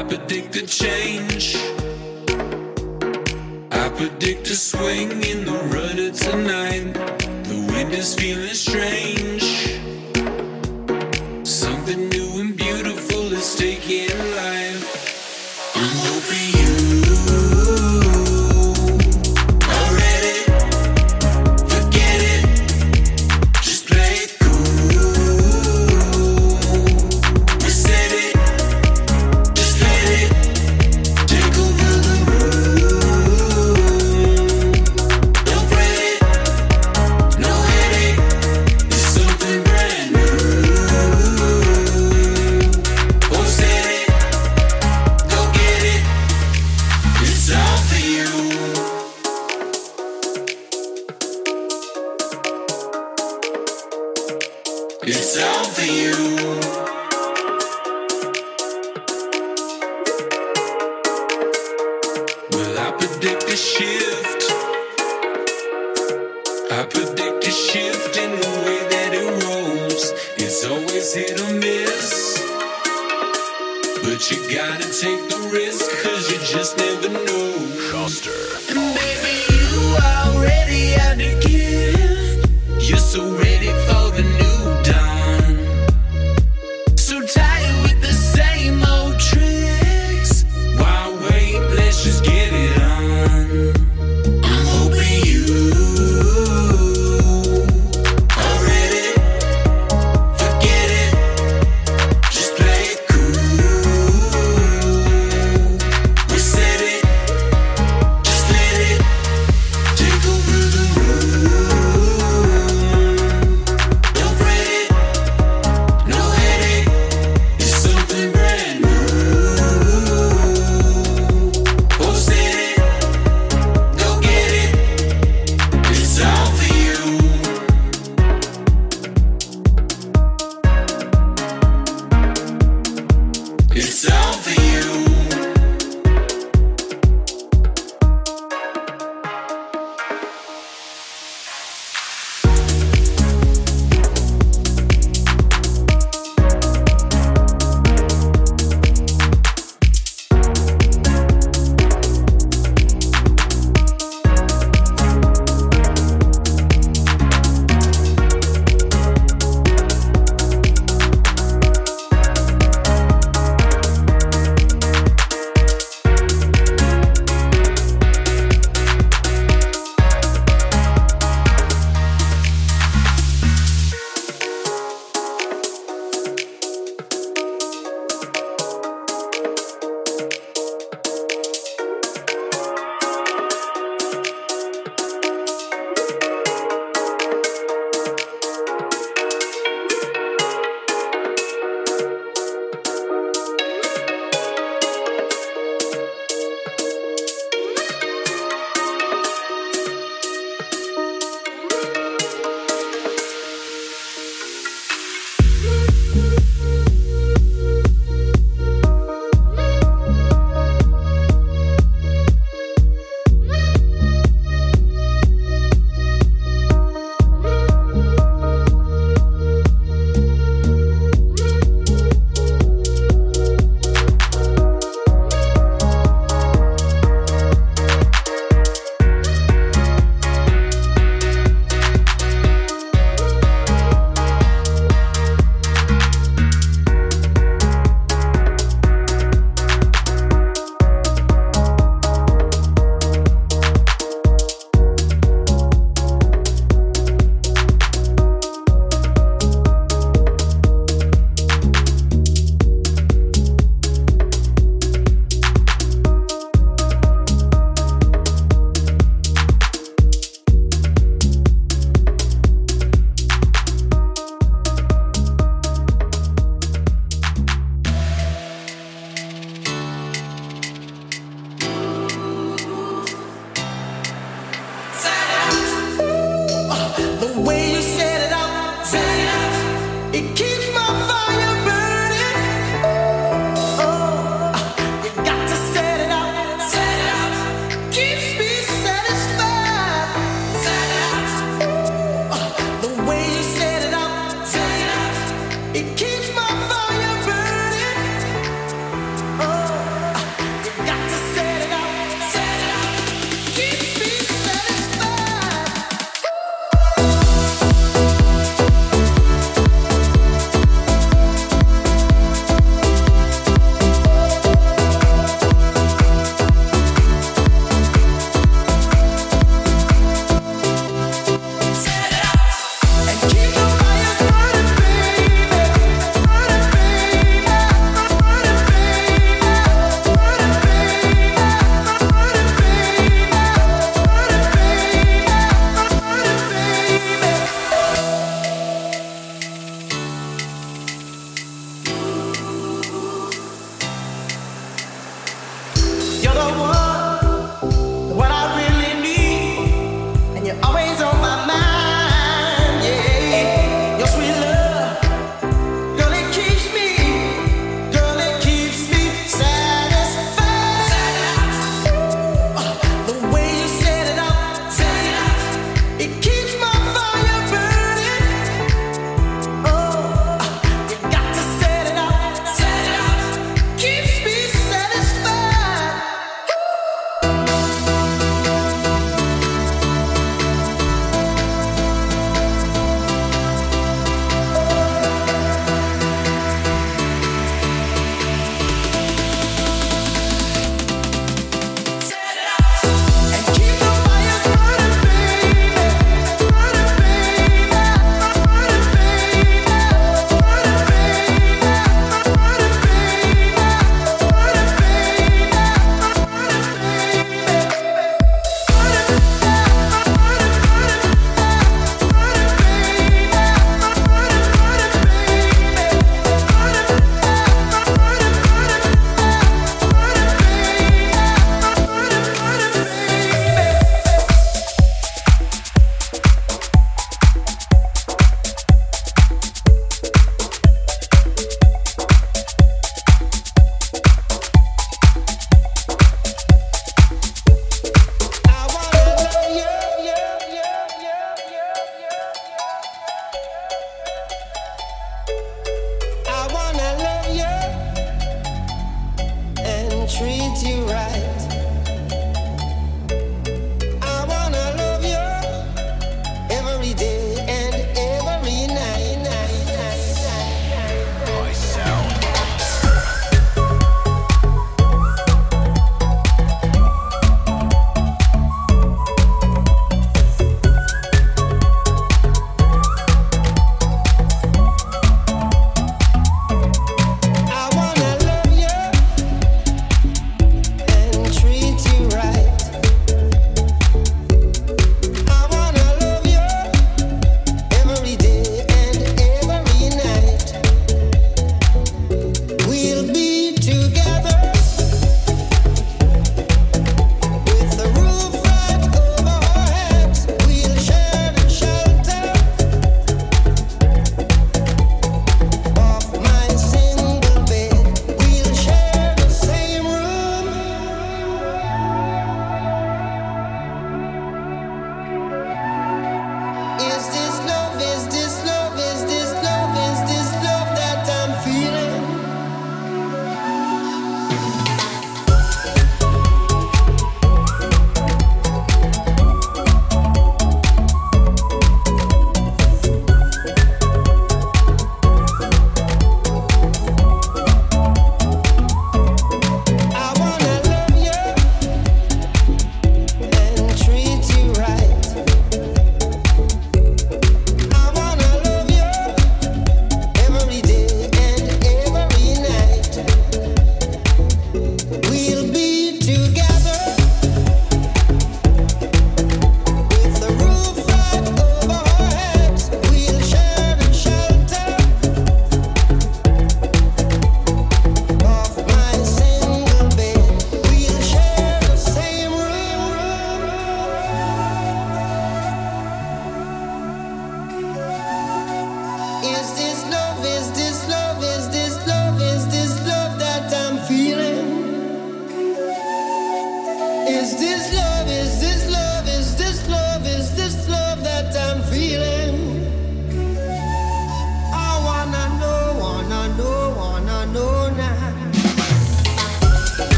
I predict a change. I predict a swing in the rudder tonight. The wind is feeling strange.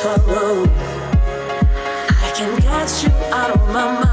sorrow. I can get you out of my mind.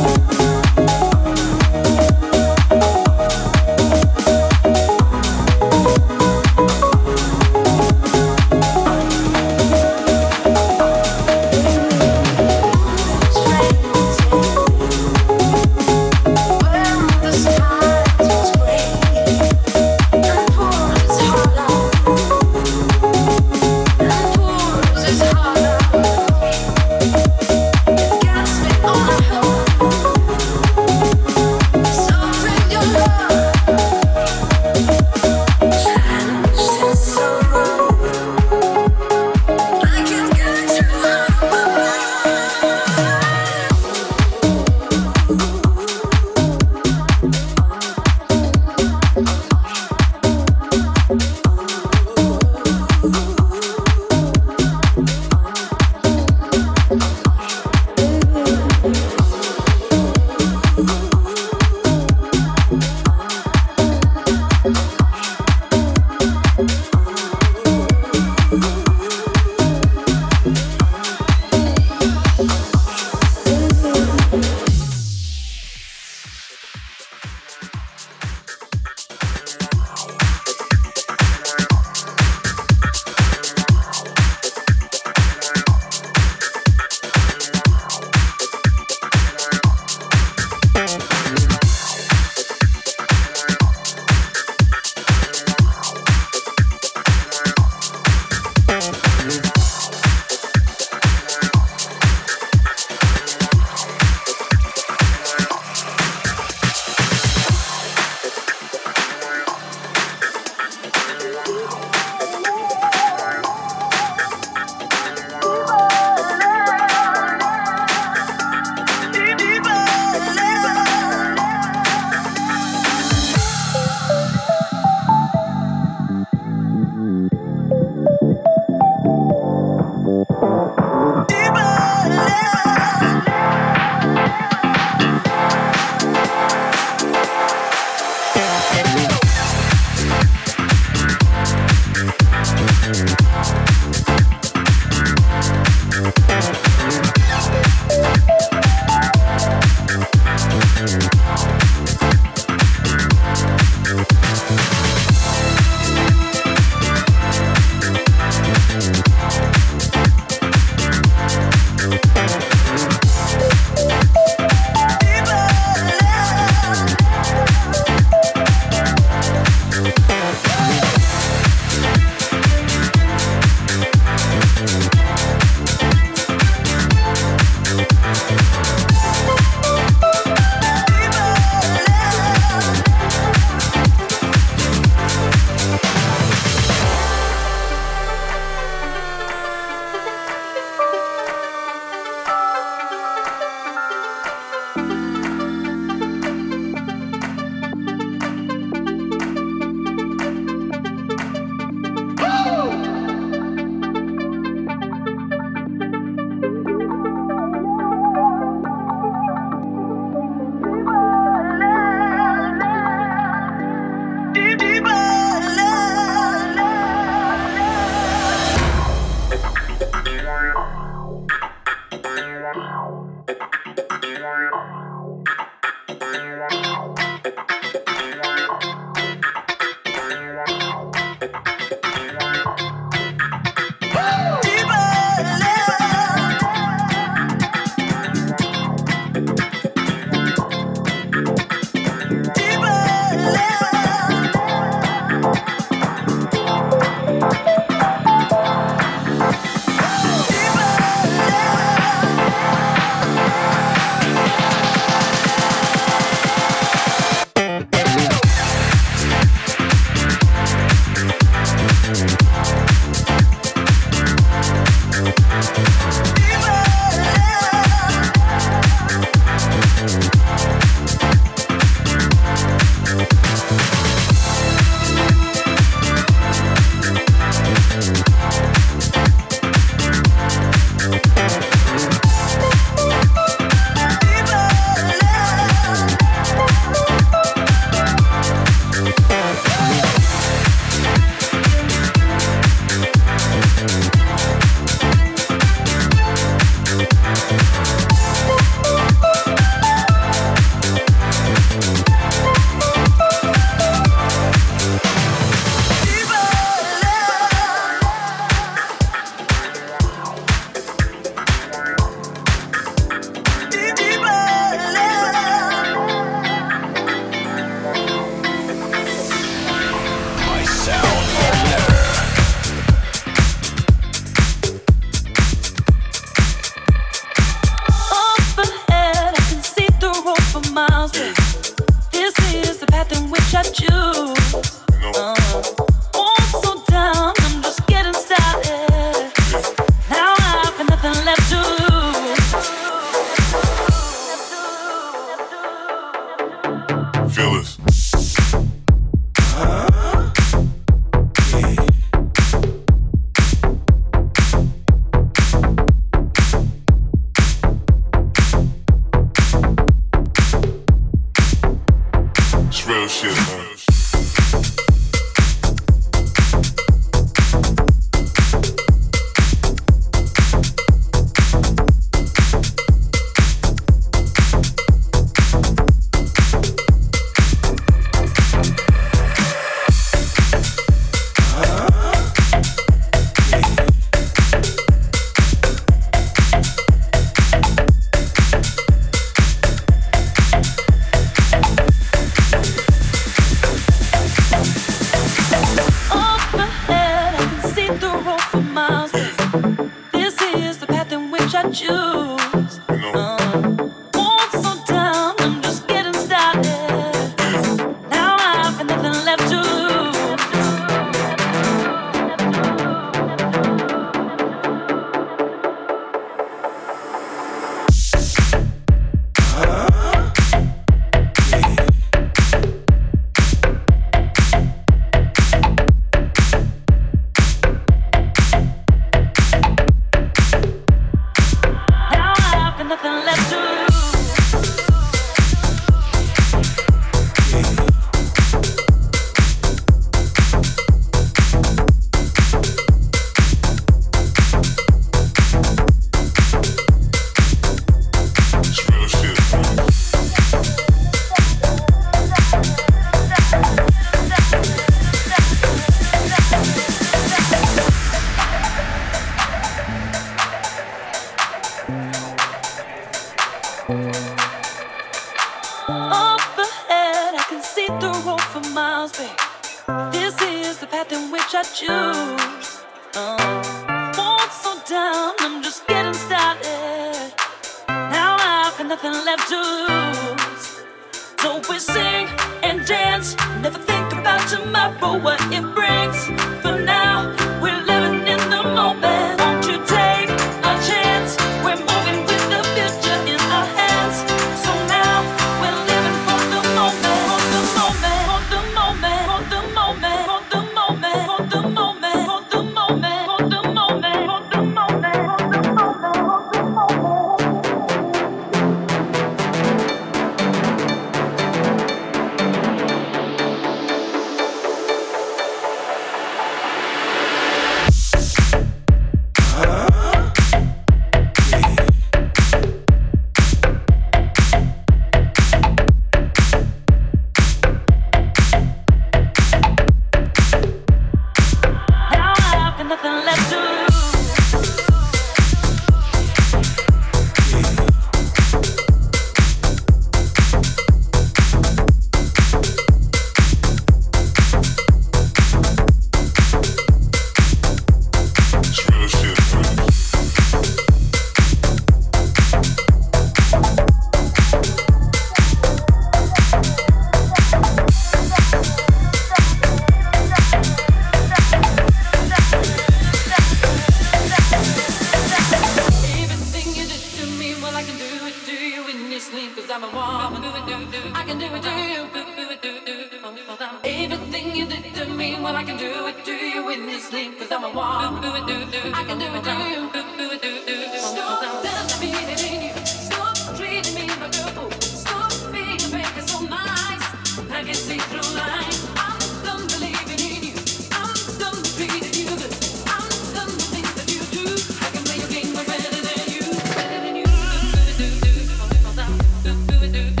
do do do it.